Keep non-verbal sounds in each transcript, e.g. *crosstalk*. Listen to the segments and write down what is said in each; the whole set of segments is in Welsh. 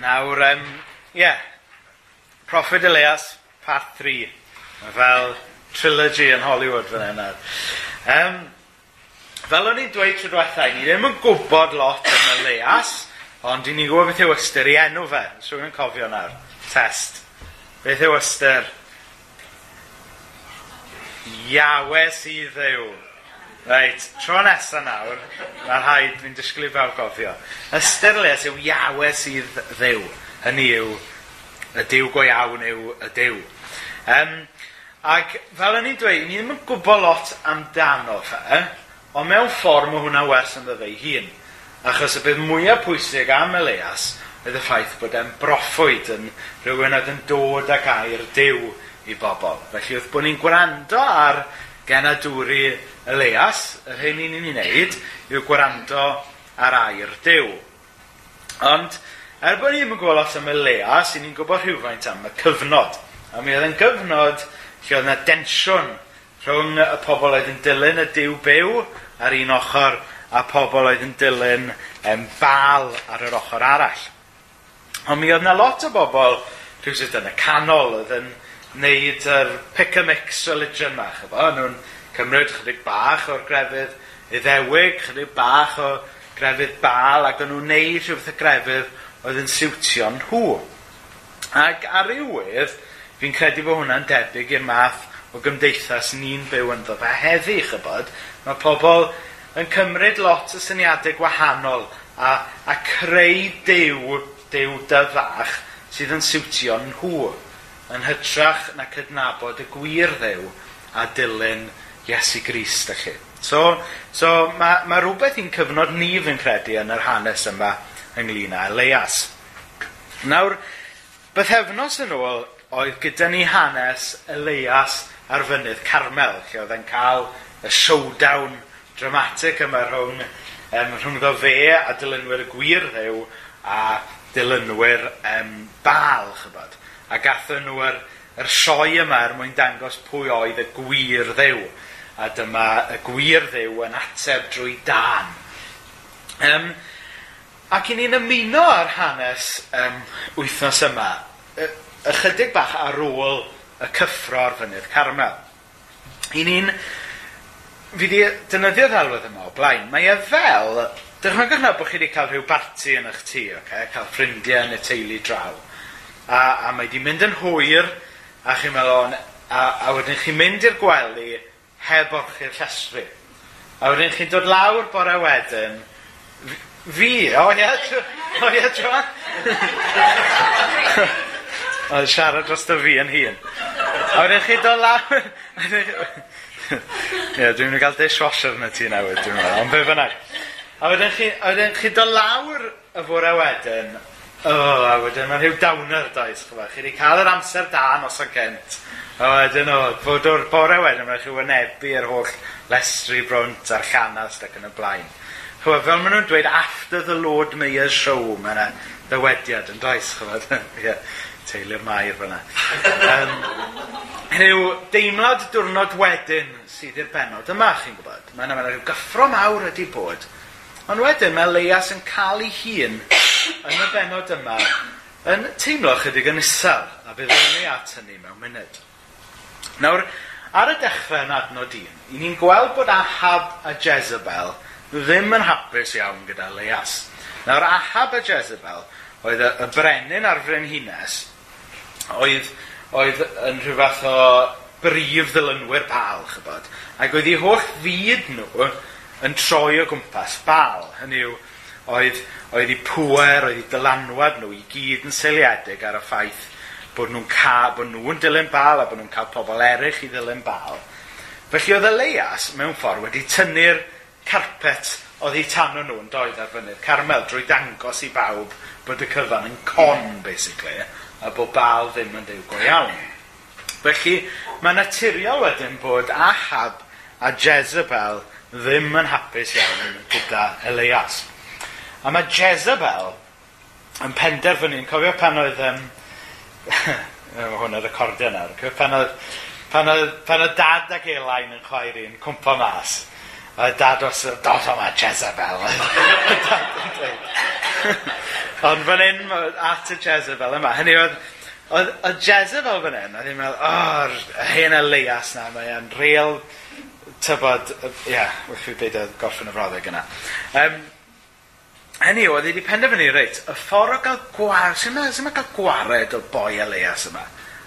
Nawr, um, yeah. Prophet Elias, part 3. Fel trilogy yn Hollywood fan hynna. Um, fel o'n i'n dweud trwy diwethaf, ni ddim yn gwybod lot am Elias, ond i ni'n gwybod beth yw ystyr i enw fe. Swn yn cofio nawr. Test. Beth yw ystyr? Iawe sydd ddew. Reit, tro nesa nawr, mae'r rhaid fi'n disgwyl i fel gofio. Ystyr les yw iawe sydd ddew. Hynny yw, y diw go iawn yw y diw. Um, ac fel o'n i'n dweud, ni ddim yn gwybod lot amdano fe, ond mewn ffordd mae hwnna wers yn ddeddau hun. Achos y bydd mwyaf pwysig am Elias oedd y ffaith bod e'n broffwyd yn rhywun oedd yn dod ag air diw i bobl. Felly wrth bod ni'n gwrando ar genadwri y leias, yr hyn ni'n ei wneud, yw gwrando ar air dew. Ond, er bod ni ddim yn gwybod lot am y leias, i ni'n gwybod rhywfaint am y cyfnod. A mi oedd yn gyfnod lle oedd yna densiwn rhwng y pobl oedd yn dilyn y diw byw ar un ochr a pobl oedd yn dilyn em, bal ar yr ochr arall. Ond mi oedd yna lot o bobl rhywsyd yn y canol oedd yn wneud yr pick a mix religion na, chyfo, nhw'n cymryd chydig bach o'r grefydd iddewig, chydig bach o grefydd bal, ac o'n nhw'n neud rhywbeth y grefydd oedd yn siwtio nhw. Ac ar rywydd, fi'n credu bod hwnna'n debyg i'r math o gymdeithas ni'n byw yn ddo fe heddi, chybod. Mae pobl yn cymryd lot o syniadau gwahanol a, a creu dew, dew dyfach sydd yn siwtio nhw yn hytrach na cydnabod y gwir ddew a dilyn Iesu Grist, chi. So, so mae, mae rhywbeth i'n cyfnod ni fi'n credu yn yr hanes yma ynglyn â Elias. Nawr, bythefnos yn ôl, oedd gyda ni hanes Elias ar fynydd Carmel, lle oedd e'n cael y showdown dramatic yma rhwng, um, rhwng ddo fe a dilynwyr y gwir ddew a dilynwyr um, bal, chybod. A gatho nhw yr, yr sioe yma er mwyn dangos pwy oedd y gwir ddew a dyma y gwir ddew yn ateb drwy dan. Um, ac i ni'n ymuno ar hanes um, wythnos yma, ychydig bach ar ôl y cyffro ar fynydd Carmel. I ni'n... Fi di dynyddio ddelwedd yma o blaen. Mae e fel... Dychmygwch na bod chi wedi cael rhyw barti yn eich tŷ, okay? cael ffrindiau yn y teulu draw. A, a mae di mynd yn hwyr, a chi'n meddwl, a, a wedyn chi'n mynd i'r gwely, heb orchu'r llestri. A wedyn chi'n dod lawr bore wedyn, fi, o ie, o ie, Joan. o, siarad dros y fi yn hun. A wedyn chi'n dod lawr... Ie, yeah, dwi'n mynd i gael dishwasher yn y tŷ newydd, dwi'n meddwl, ond be fynnag. A wedyn chi, a wedyn chi dod lawr y fore wedyn, o, oh, a wedyn mae'n rhyw dawner does, chyfa. Chi wedi cael yr amser da nos o gent. A wedyn o, fod o'r bore wedyn, mae'n chi'n wynebu'r holl lestri brwnt a'r llanast ac yn y blaen. Chwa, fel maen nhw'n dweud, after the Lord Mayor's show, mae yna ddywediad yn does, chwbod. yeah, *laughs* teulu'r mair fyna. um, Hynny deimlad diwrnod wedyn sydd i'r benod yma, chi'n gwybod. Mae yna rhyw gyffro mawr ydi bod. Ond wedyn mae Leias yn cael ei hun yn y benod yma yn teimlo chydig yn isel, a bydd yn ei at hynny mewn munud. Nawr, ar y dechrau yn adnod un, i ni'n gweld bod Ahab a Jezebel ddim yn hapus iawn gyda Leas. Nawr, Ahab a Jezebel oedd y, y brenin ar frenhines, oedd, oedd yn rhyw fath o brif ddilynwyr bal, chybod. Ac oedd ei holl fyd nhw yn troi o gwmpas bal. Hynny yw, oedd, oedd ei pwer, oedd ei dylanwad nhw i gyd yn seiliedig ar y ffaith bod nhw'n ca, bod nhw'n dilyn bal a bod nhw'n cael pobl eraill i ddilyn bal. Felly oedd y leias mewn ffordd wedi tynnu'r carpet oedd hi tan nhw'n doedd ar fyny'r Carmel drwy dangos i bawb bod y cyfan yn con, basically, a bod bal ddim yn dew go iawn. Felly, mae naturiol wedyn bod Ahab a Jezebel ddim yn hapus iawn gyda Elias. A mae Jezebel yn penderfynu, yn cofio pan oedd um, mae hwn yr acordio nawr, pan oedd, pan oedd, pan oedd dad ac Elain yn chwaer i'n cwmpa mas, a dad os y dod yma Jezebel. *laughs* Ond fan hyn, at y Jezebel yma, hynny oedd, oedd, oedd Jezebel fan hyn, oedd hi'n meddwl, o'r oh, hen y leias na, e'n real, tybod, ie, yeah, wrth i beidio gorffen y froddeg yna. Um, hynny oedd i wedi penderfynu, reit, y ffordd o gael gwared, sy'n meddwl, sy'n ma gael gwared o boi Elias yma?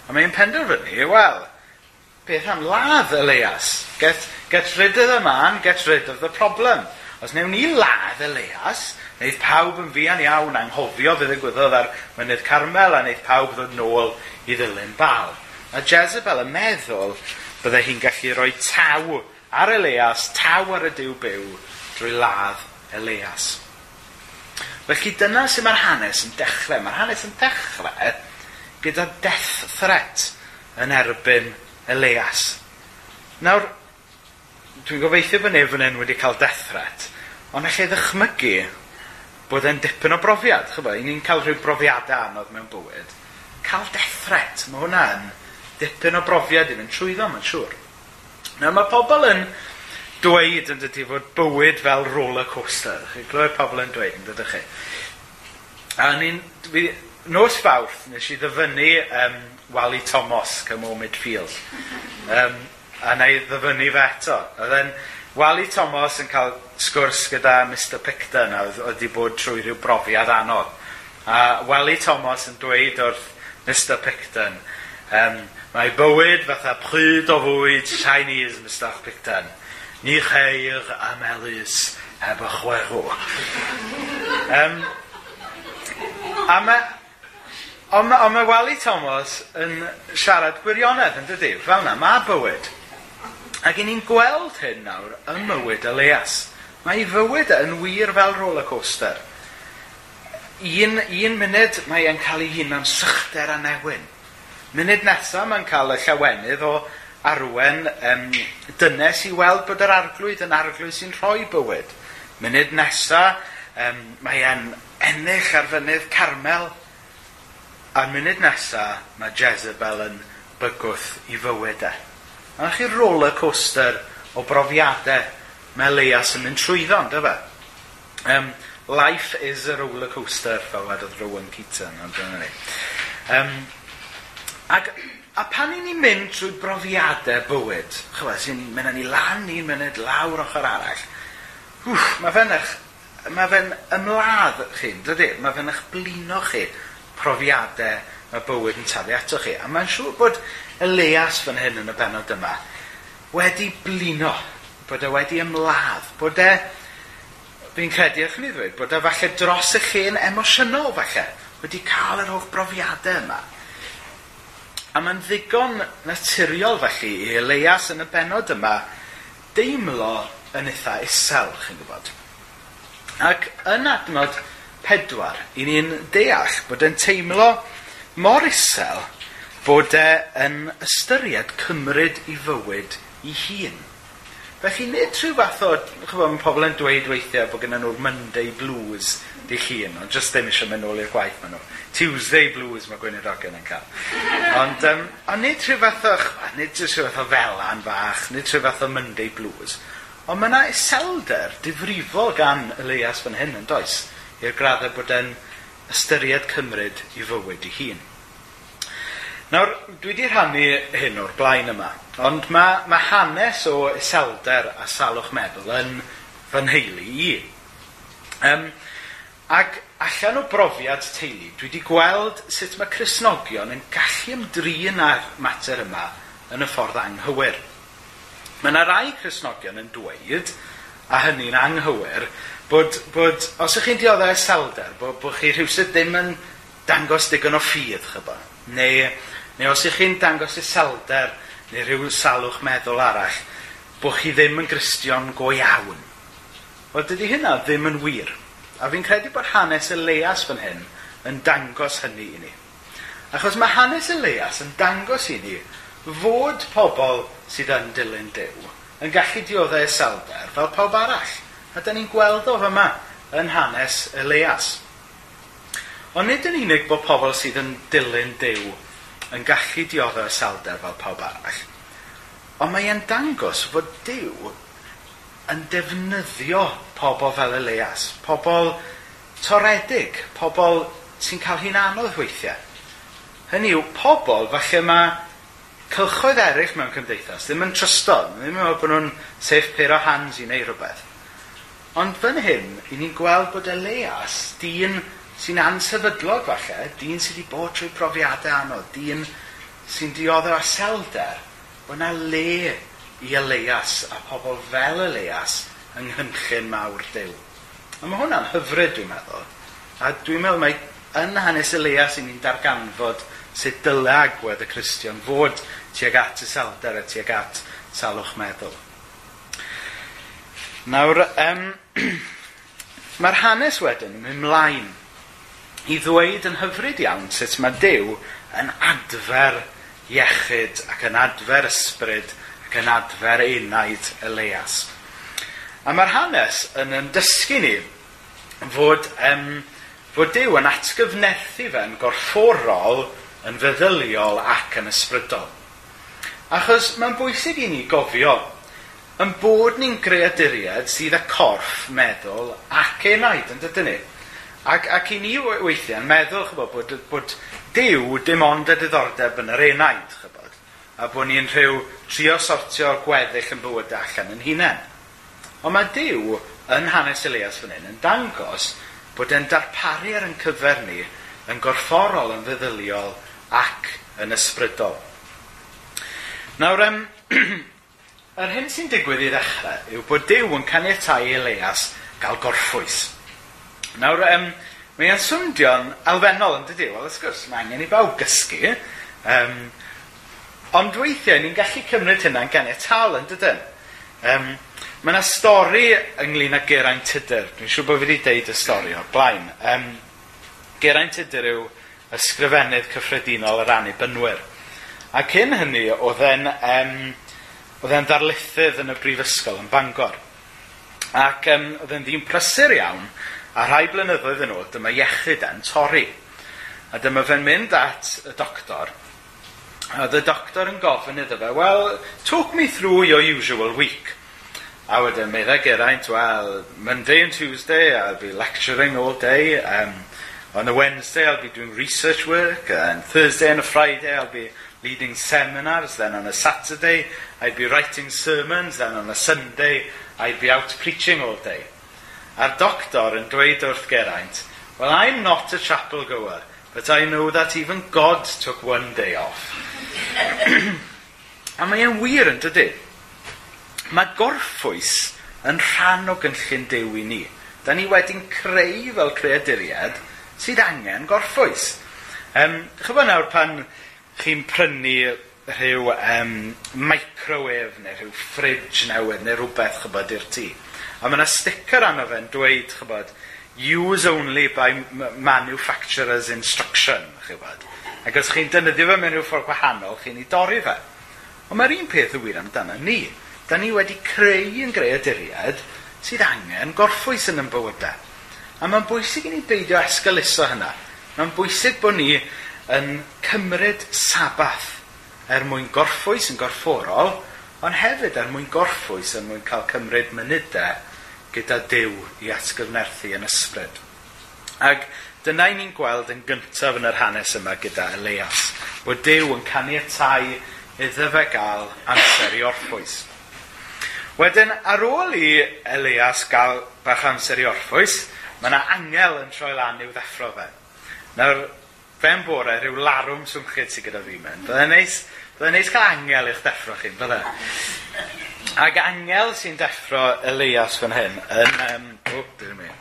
A mae'n penderfynu, wel, beth am ladd Elias? Get, get rid of the man, get rid of the problem. Os newn ni ladd Elias, wneud pawb yn fian iawn anghofio fydd y gwyddoedd ar mynydd Carmel a wneud pawb ddod nôl i ddilyn bal. A Jezebel yn meddwl byddai hi'n gallu rhoi taw ar Elias, taw ar y diw byw drwy ladd Elias. Felly dyna sy'n mae'r hanes yn dechrau. Mae'r hanes yn dechrau gyda death threat yn erbyn Elias. Nawr, dwi'n gobeithio bod neb yn wedi cael death threat, ond allai ddychmygu bod e'n dipyn o brofiad. Chyfo, i ni'n cael rhyw brofiadau anodd mewn bywyd. Cael death threat, mae hwnna'n dipyn o brofiad i fynd trwyddo, mae'n siŵr. Nawr mae pobl yn dweud yn dydy fod bywyd fel roller coaster. Chi'n clywed pobl yn dweud yn dydych chi. A ni'n... Nos fawrth, nes i ddyfynu um, Wally Thomas, Cymo Midfield. Um, a na i ddyfynu fe eto. Oedd e'n Wally Thomas yn cael sgwrs gyda Mr Picton a oedd wedi bod trwy rhyw brofiad anodd. A Wally Thomas yn dweud wrth Mr Picton, um, mae bywyd fatha pryd o fwyd Chinese, Mr Picton ni cheir a melus heb y chwerw. Um, a mae Ond ma, on mae Wally Thomas yn siarad gwirionedd yn dydy, fel yna, mae bywyd. Ac i ni'n gweld hyn nawr yn mywyd Elias. Mae ei fywyd yn wir fel roller coaster. Un, un munud mae e'n cael ei hun am sychder a newyn. Munud nesaf mae'n cael y llawenydd o arwen um, dynes i weld bod yr arglwydd yn arglwydd sy'n rhoi bywyd. Munud nesa, um, mae e'n ennill ar fynydd Carmel. A'r munud nesa, mae Jezebel yn bygwth i fywyd e. A chi roller coaster o brofiadau mae Leias yn mynd trwyddo, dy fe? Um, life is a roller coaster, fel wedodd Rowan Keaton, ond dyna ni. Um, ac A pan i ni'n mynd trwy brofiadau bywyd, chywed, sy'n mynd â ni lan un mynd lawr ochr arall, wff, mae fe'n eich, mae fe'n ymladd chi, dydy? Mae fe'n eich blino chi profiadau mae bywyd yn taflu ato chi. A mae'n siŵr bod y leas fan hyn yn y benod yma wedi blino, bod e wedi ymladd, bod e, fi'n credu eich ni ddweud, bod e falle dros y llun emosiynol falle, wedi cael yr holl brofiadau yma. A mae'n ddigon naturiol felly i Elias yn y benod yma deimlo yn eitha isel, chi'n gwybod. Ac yn adnod pedwar, i ni'n deall bod e'n teimlo mor isel bod e yn ystyried cymryd i fywyd i hun. Felly, nid rhyw fath o, chybod, mae pobl yn dweud weithiau bod gen nhw'r Monday Blues di llun, ond jyst ddim eisiau mynd nôl i'r gwaith maen nhw. Tuesday Blues mae Gwynedd Ogden yn cael. Ond, um, ond nid rhyw fath o, nid rhyw fath o felan fach, nid rhyw fath o Monday Blues. Ond mae yna iselder difrifol gan Elias fan hyn yn does, i'r graddau bod e'n ystyried cymryd i fywyd i hun. Nawr, dwi wedi rhannu hyn o'r blaen yma, ond mae, mae hanes o iselder a salwch meddwl yn fy nheulu i. Um, ac allan o brofiad teulu, dwi wedi gweld sut mae Cresnogion yn gallu ymdrin â'r mater yma yn y ffordd anghywir. Mae yna rai Cresnogion yn dweud, a hynny'n anghywir, bod, bod os ych chi'n dioddau selder, bod, bod chi rhywsyd ddim yn dangos digon o ffydd, chyba. Neu, neu os ych chi'n dangos y selder neu rhyw salwch meddwl arall, bod chi ddim yn gristion go iawn. Wel, dydy hynna ddim yn wir. A fi'n credu bod hanes Elias fan hyn yn dangos hynny i ni. Achos mae hanes Elias yn dangos i ni fod pobl sydd yn dilyn dew yn gallu dioddau selber fel pawb arall. A da ni'n gweld o fyma yn hanes Elias. Ond nid yn unig bod pobl sydd yn dilyn dew yn gallu dioddau salder fel pawb arall, ond mae e'n dangos fod Dyw yn defnyddio pobl fel Elias, pobl toredig, pobl sy'n cael hi'n anodd weithiau. Hynny yw, pobl falle mae cylchoedd eraill mewn cymdeithas ddim yn trystod, ddim yn meddwl bod nhw'n safe pair o hands i wneud rhywbeth. Ond fan hyn, i ni'n gweld bod Elias dyn sy'n ansefydlog falle, dyn sydd wedi bod trwy profiadau anodd, dyn sy'n dioddef a selder, bod yna le i Elias a pobl fel Elias yng nghynllun mawr Dyw. A mae hwnna'n hyfryd dwi'n meddwl. A dwi'n meddwl mai yn hanes Elias i ni'n darganfod sut dyle agwedd y Cristion fod tuag at y salder a tuag at salwch meddwl. Nawr, um, *clears throat* mae'r hanes wedyn yn mynd mlaen i ddweud yn hyfryd iawn sut mae Dyw yn adfer iechyd ac yn adfer ysbryd yn adfer enaid Elias. A mae'r hanes yn yn dysgu ni fod, um, fod Dyw yn atgyfnethu fe'n gorfforol, yn feddyliol ac yn ysbrydol. Achos mae'n bwysig i ni gofio yn bod ni'n greaduriad sydd y corff meddwl ac enaid yn dydyn ni. Ac, ac i ni weithiau yn meddwl chybod, bod, bod Dyw dim ond y diddordeb yn yr enaid. Chybod a bod ni'n rhyw trio sortio'r gweddill yn bywyd allan yn hunain. Ond mae Dyw yn hanes Elias fan hyn yn dangos bod e'n darparu ar yn cyfer ni yn gorfforol, yn feddyliol ac yn ysbrydol. Nawr, um, *clears throat* yr hyn sy'n digwydd i ddechrau yw bod Dyw yn caniatau Elias gael gorffwys. Nawr, um, mae'n swndio'n alfennol yn dydi? Wel, wrth gwrs, mae angen i bawb gysgu. Um, Ond weithiau, ni'n gallu cymryd hynna'n ganiatal yn dydyn. Um, mae yna stori ynglyn â Geraint Tudur. Dwi'n siŵr bod fi wedi deud y stori o'r blaen. Um, Geraint Tudur yw ysgrifennydd cyffredinol yr annibynnwyr. A cyn hynny oedd e'n um, oedd e'n ddarlithydd yn y brifysgol yn Bangor. Ac um, oedd e'n ddyn prysur iawn, a rhai blynyddoedd yn ôl, dyma iechyd e'n torri. A dyma fe'n mynd at y doctor, oedd y doctor yn gofyn iddo fe, well, talk me through your usual week. A wedyn meddai Geraint, well, Monday and Tuesday I'll be lecturing all day, um, on a Wednesday I'll be doing research work, and Thursday and a Friday I'll be leading seminars, then on a Saturday I'd be writing sermons, then on a Sunday I'd be out preaching all day. A'r doctor yn dweud wrth Geraint, well, I'm not a chapel goer, but I know that even God took one day off a mae e'n wir yn dydy. Mae gorffwys yn rhan o gynllun dew i ni. Da ni wedi'n creu fel creaduriad sydd angen gorffwys. Um, Chyfo nawr pan chi'n prynu rhyw um, microwave neu rhyw fridge newydd neu rhywbeth chybod i'r tŷ. A mae yna sticker arno fe'n dweud chybod, use only by manufacturer's instruction, chybod. Ac os chi'n dynyddio fe mewn rhyw ffordd gwahanol, chi'n ei dorri fe. Ond mae'r un peth y wir amdano ni. Da ni wedi creu yn greaduriad sydd angen gorffwys yn ein bywydau. A mae'n bwysig i ni beidio esgaluso hynna. Mae'n bwysig bod ni yn cymryd sabath er mwyn gorffwys yn gorfforol, ond hefyd er mwyn gorffwys er mwyn cael cymryd mynydau gyda Dyw i atgyfnerthu yn ysbryd. Ac Dyna i ni'n gweld yn gyntaf yn yr hanes yma gyda Elias, bod Dyw yn caniatau iddo fe gael amser i orffwys. Wedyn, ar ôl i Elias gael bach amser i orffwys, mae yna angel yn troi lan i'w ddeffro fe. Nawr, fe'n bore, rhyw larwm swmchyd sydd gyda fi mewn. Byddai'n neis, byddai neis cael angel i'ch deffro chi, byddai. Ac angel sy'n deffro Elias fan hyn, yn, um, o, dwi'n dyn mi,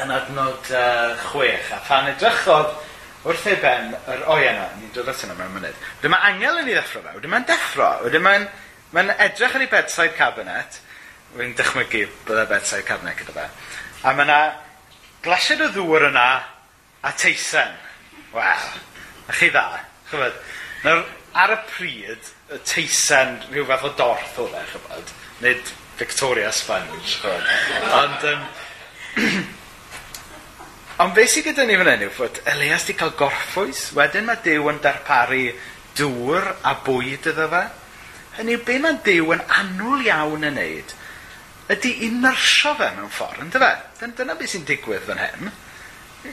yn adnod uh, chwech, a pan edrychodd wrth ei ben yr oen yna, ni'n dod at yna mewn munud, dyma angel yn ei ddeffro fe, dyma'n deffro, dyma'n mae'n n, edrych yn ei bedside cabinet, wy'n dychmygu bydda bedside cabinet gyda fe, a mae yna glasiad o ddŵr yna a teisen. Wel, a chi dda, chyfod. Nawr, ar y pryd, y teisen, rhyw fath o dorth o fe, chyfod. Nid Victoria Sponge, chyfod. Ond, um, *clears throat* Ond beth sydd gyda ni fan hyn yw fod Elias wedi cael gorffwys, wedyn mae Dyw yn darparu dŵr a bwyd iddo fe. Hynny yw, be mae Dyw yn annwl iawn yn neud, ydy i nyrsio fe mewn ffordd, ynddo fe? Dyna beth sy'n digwydd fan hyn.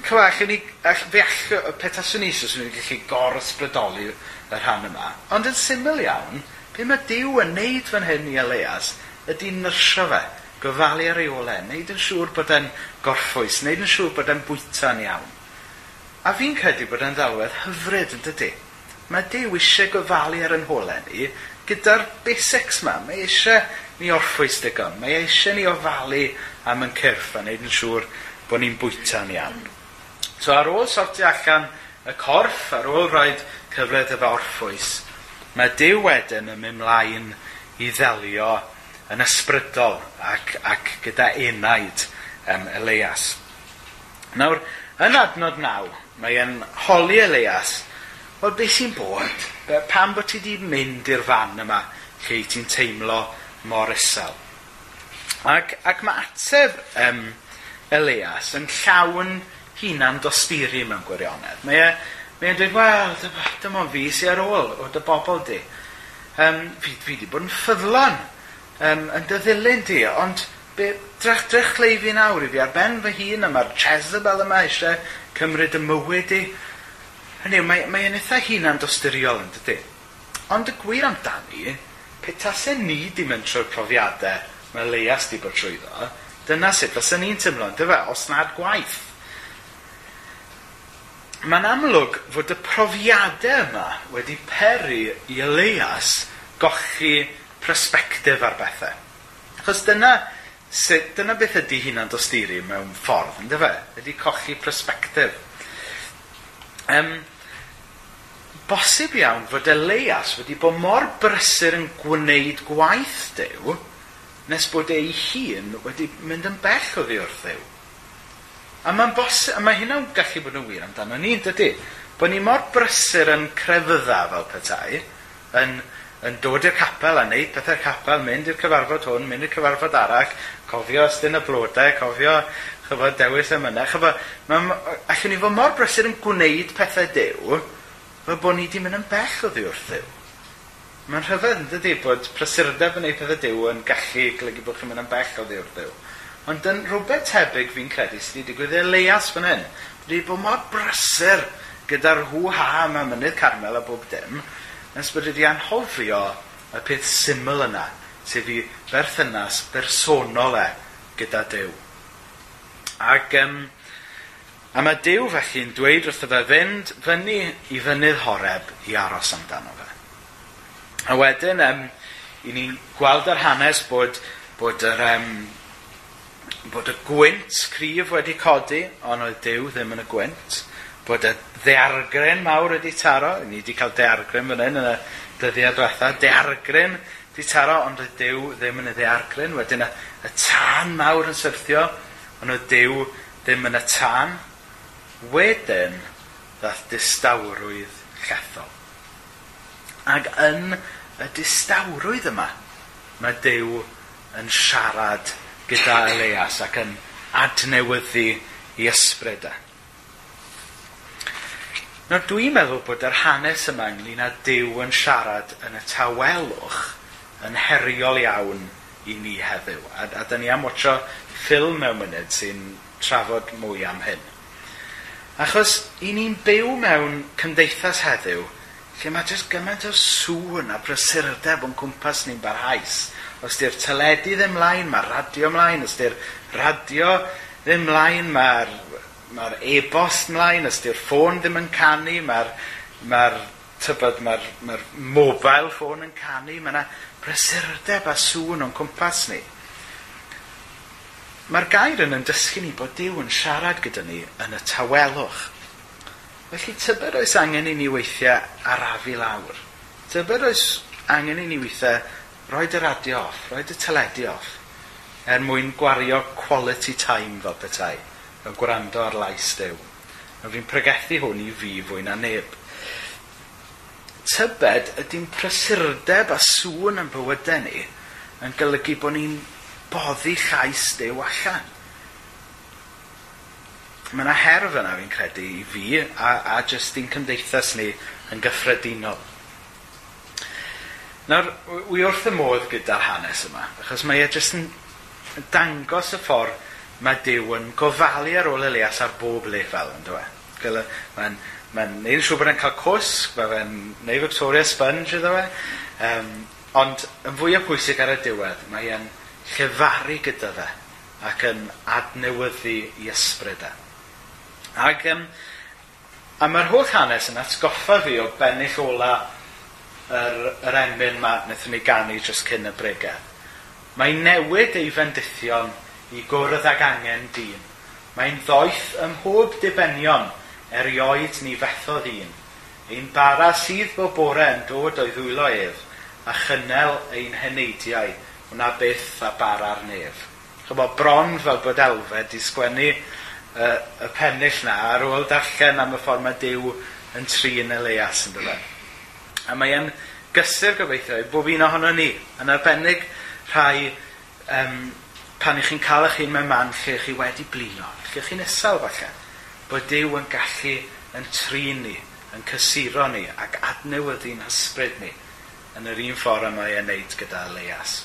Clywach, ni, all, fe all, petaswn ni, os ni'n gallu gor-ysbrydoli y rhan yma. Ond yn syml iawn, be mae Dyw yn neud fan hyn i Elias, ydy nyrsio fe gofalu ar ei ole, wneud yn siŵr bod e'n gorffwys, wneud yn siŵr bod e'n bwyta'n iawn. A fi'n credu bod e'n ddalwedd hyfryd yn dydy. Mae Dyw eisiau gofalu ar yn hole ni gyda'r basics yma. Mae eisiau ni orffwys digon. Mae eisiau ni ofalu am yn cyrff a wneud yn siŵr bod ni'n bwyta'n iawn. So ar ôl sorti allan y corff, ar ôl roed cyfle efo orffwys, mae Dyw wedyn yn mynd mlaen i ddelio yn ysbrydol ac, ac gyda enaid um, Elias. Nawr, yn adnod naw, mae e'n holi Elias, wel, beth sy'n bod? Pam bod ti wedi mynd i'r fan yma lle ti'n teimlo mor isel? Ac, ac mae ateb um, Elias yn llawn hunan dosturi mewn gwirionedd. Mae e, mae e'n dweud, wel, dyma dy fi sy'n ar ôl o dy bobl di. Um, fi, fi di bod yn ffyddlon um, yn dy ddilyn di, ond be, drach, drach leifi nawr i fi ar ben fy hun a mae'r Jezebel yma eisiau cymryd y mywyd i. Hynny yw, mae, mae yn eitha hunan dosturiol yn dydy. Ond y gwir amdani, petasau ni di mynd trwy'r profiadau mae leias di bod trwyddo, dyna sut fysyn ni'n teimlo, dyfa, os nad gwaith. Mae'n amlwg fod y profiadau yma wedi peri i Elias gochi prospectif ar bethau. Achos dyna, sut, dyna beth ydy hunan dosturi mewn ffordd, ynddo fe? Ydy cochi prospectif. Um, bosib iawn fod Elias wedi bod mor brysur yn gwneud gwaith dew nes bod ei hun wedi mynd yn bell o ddi wrth Dyw. A mae'n bosib, a mae hynna'n gallu bod yn wir amdano ni, dydy? Bod ni mor brysur yn crefydda fel petai, yn yn dod i'r capel a wneud pethau'r capel, mynd i'r cyfarfod hwn, mynd i'r cyfarfod arall, cofio ystyn y blodau, cofio chyfod dewis y mynau. Chyfod, allwn ni fod mor brysur yn gwneud pethau dew, fel bod ni wedi mynd yn bell o ddiwrth ddew. Mae'n rhyfedd dydy bod prysurdeb yn ei pethau dew yn gallu golygu bod chi'n mynd yn bell o ddiwrth ddew. Ond yn rhywbeth tebyg fi'n credu sydd wedi digwydd e leias fan hyn. Wedi bod mor brysur gyda'r hw-ha yma mynydd Carmel a bob dim, nes bod wedi anhofio y peth syml yna, sef i berthynas bersonol e gyda Dyw. Ac, um, a mae Dyw felly'n dweud wrtho fe fynd fyny i fynydd horeb i aros amdano fe. A wedyn, um, i ni gweld yr hanes bod, bod yr um, bod y gwynt cryf wedi codi, ond oedd Dyw ddim yn y gwynt bod y ddeargryn mawr wedi taro, ni wedi cael deargryn fan hyn yn y dyddiad diwetha, deargryn wedi taro, ond oedd Dyw ddim yn y ddeargryn. Wedyn y, y tân mawr yn syrthio, ond oedd Dyw ddim yn y tân. Wedyn, ddath distawrwydd llethol. Ac yn y distawrwydd yma, mae Dyw yn siarad gyda Elias ac yn adnewyddu i ysbryd e. Nawr dwi'n meddwl bod yr hanes yma ynglyn â Dyw yn siarad yn y tawelwch yn heriol iawn i ni heddiw. A, a da ni am watcho ffilm mewn munud sy'n trafod mwy am hyn. Achos i ni'n byw mewn cymdeithas heddiw lle mae jyst gymaint o sŵn a brysurdeb o'n cwmpas ni'n barhaus. Os di'r teledu ddim mlaen, mae'r radio mlaen. Os di'r radio ddim mlaen, mae'r mae'r e-bost mlaen, os di'r ffôn ddim yn canu, mae'r mae tybod, mae'r mae, mobile ffôn yn canu, mae yna brysurdeb a sŵn o'n cwmpas ni. Mae'r gair yn yn dysgu ni bod Dyw yn siarad gyda ni yn y tawelwch. Felly tybed oes angen i ni weithiau arafu lawr. Tybed oes angen i ni weithiau roed y radio off, roed y teledu off, er mwyn gwario quality time fel petai y gwrando ar lais dew. A fi'n pregethu hwn i fi fwy na neb. Tybed ydy'n prysurdeb a sŵn yn bywydau ni yn golygu bod ni'n boddi llais dew allan. Mae yna herf yna fi'n credu i fi a, a jyst i'n cymdeithas ni yn gyffredinol. Nawr, wi wrth y modd gyda'r hanes yma, achos mae e jyst yn dangos y ffordd mae Dyw yn gofalu ar ôl Elias ar bob lefel, yn dweud. E? Mae'n mae mae'n neud yn siŵr bod e'n cael cwsg, mae fe'n neud Victoria Sponge iddo fe. Um, ond yn fwy o pwysig ar y diwedd, mae e'n llefaru gyda fe ac yn adnewyddu i ysbryd e. Ac, um, a mae'r holl hanes yn atgoffa fi o bennill ola yr, yr enbyn ma wnaethon ni ganu dros cyn y bregau. Mae newid ei fendithion i gwrdd ag angen dyn. Mae'n ddoeth ym mhob dibenion erioed ni fethodd un. Ein bara sydd bo bore yn dod o'i ddwylo ef, a chynnel ein heneidiau, wna byth a bara'r nef. Chybo, bron fel bod elfed i sgwennu y, y pennill na ar ôl darllen am y ffordd mae Dyw yn trin Elias yn dod. A mae e'n gysur gobeithio i bob un ohono ni, yn arbennig rhai um, pan ych chi'n cael eich hun mewn man lle chi wedi blino, lle chi'n isel falle, bod Dyw yn gallu yn trin ni, yn cysuro ni ac adnewyddu'n hysbryd ni yn yr un ffordd y mae e'n neud gyda Leias.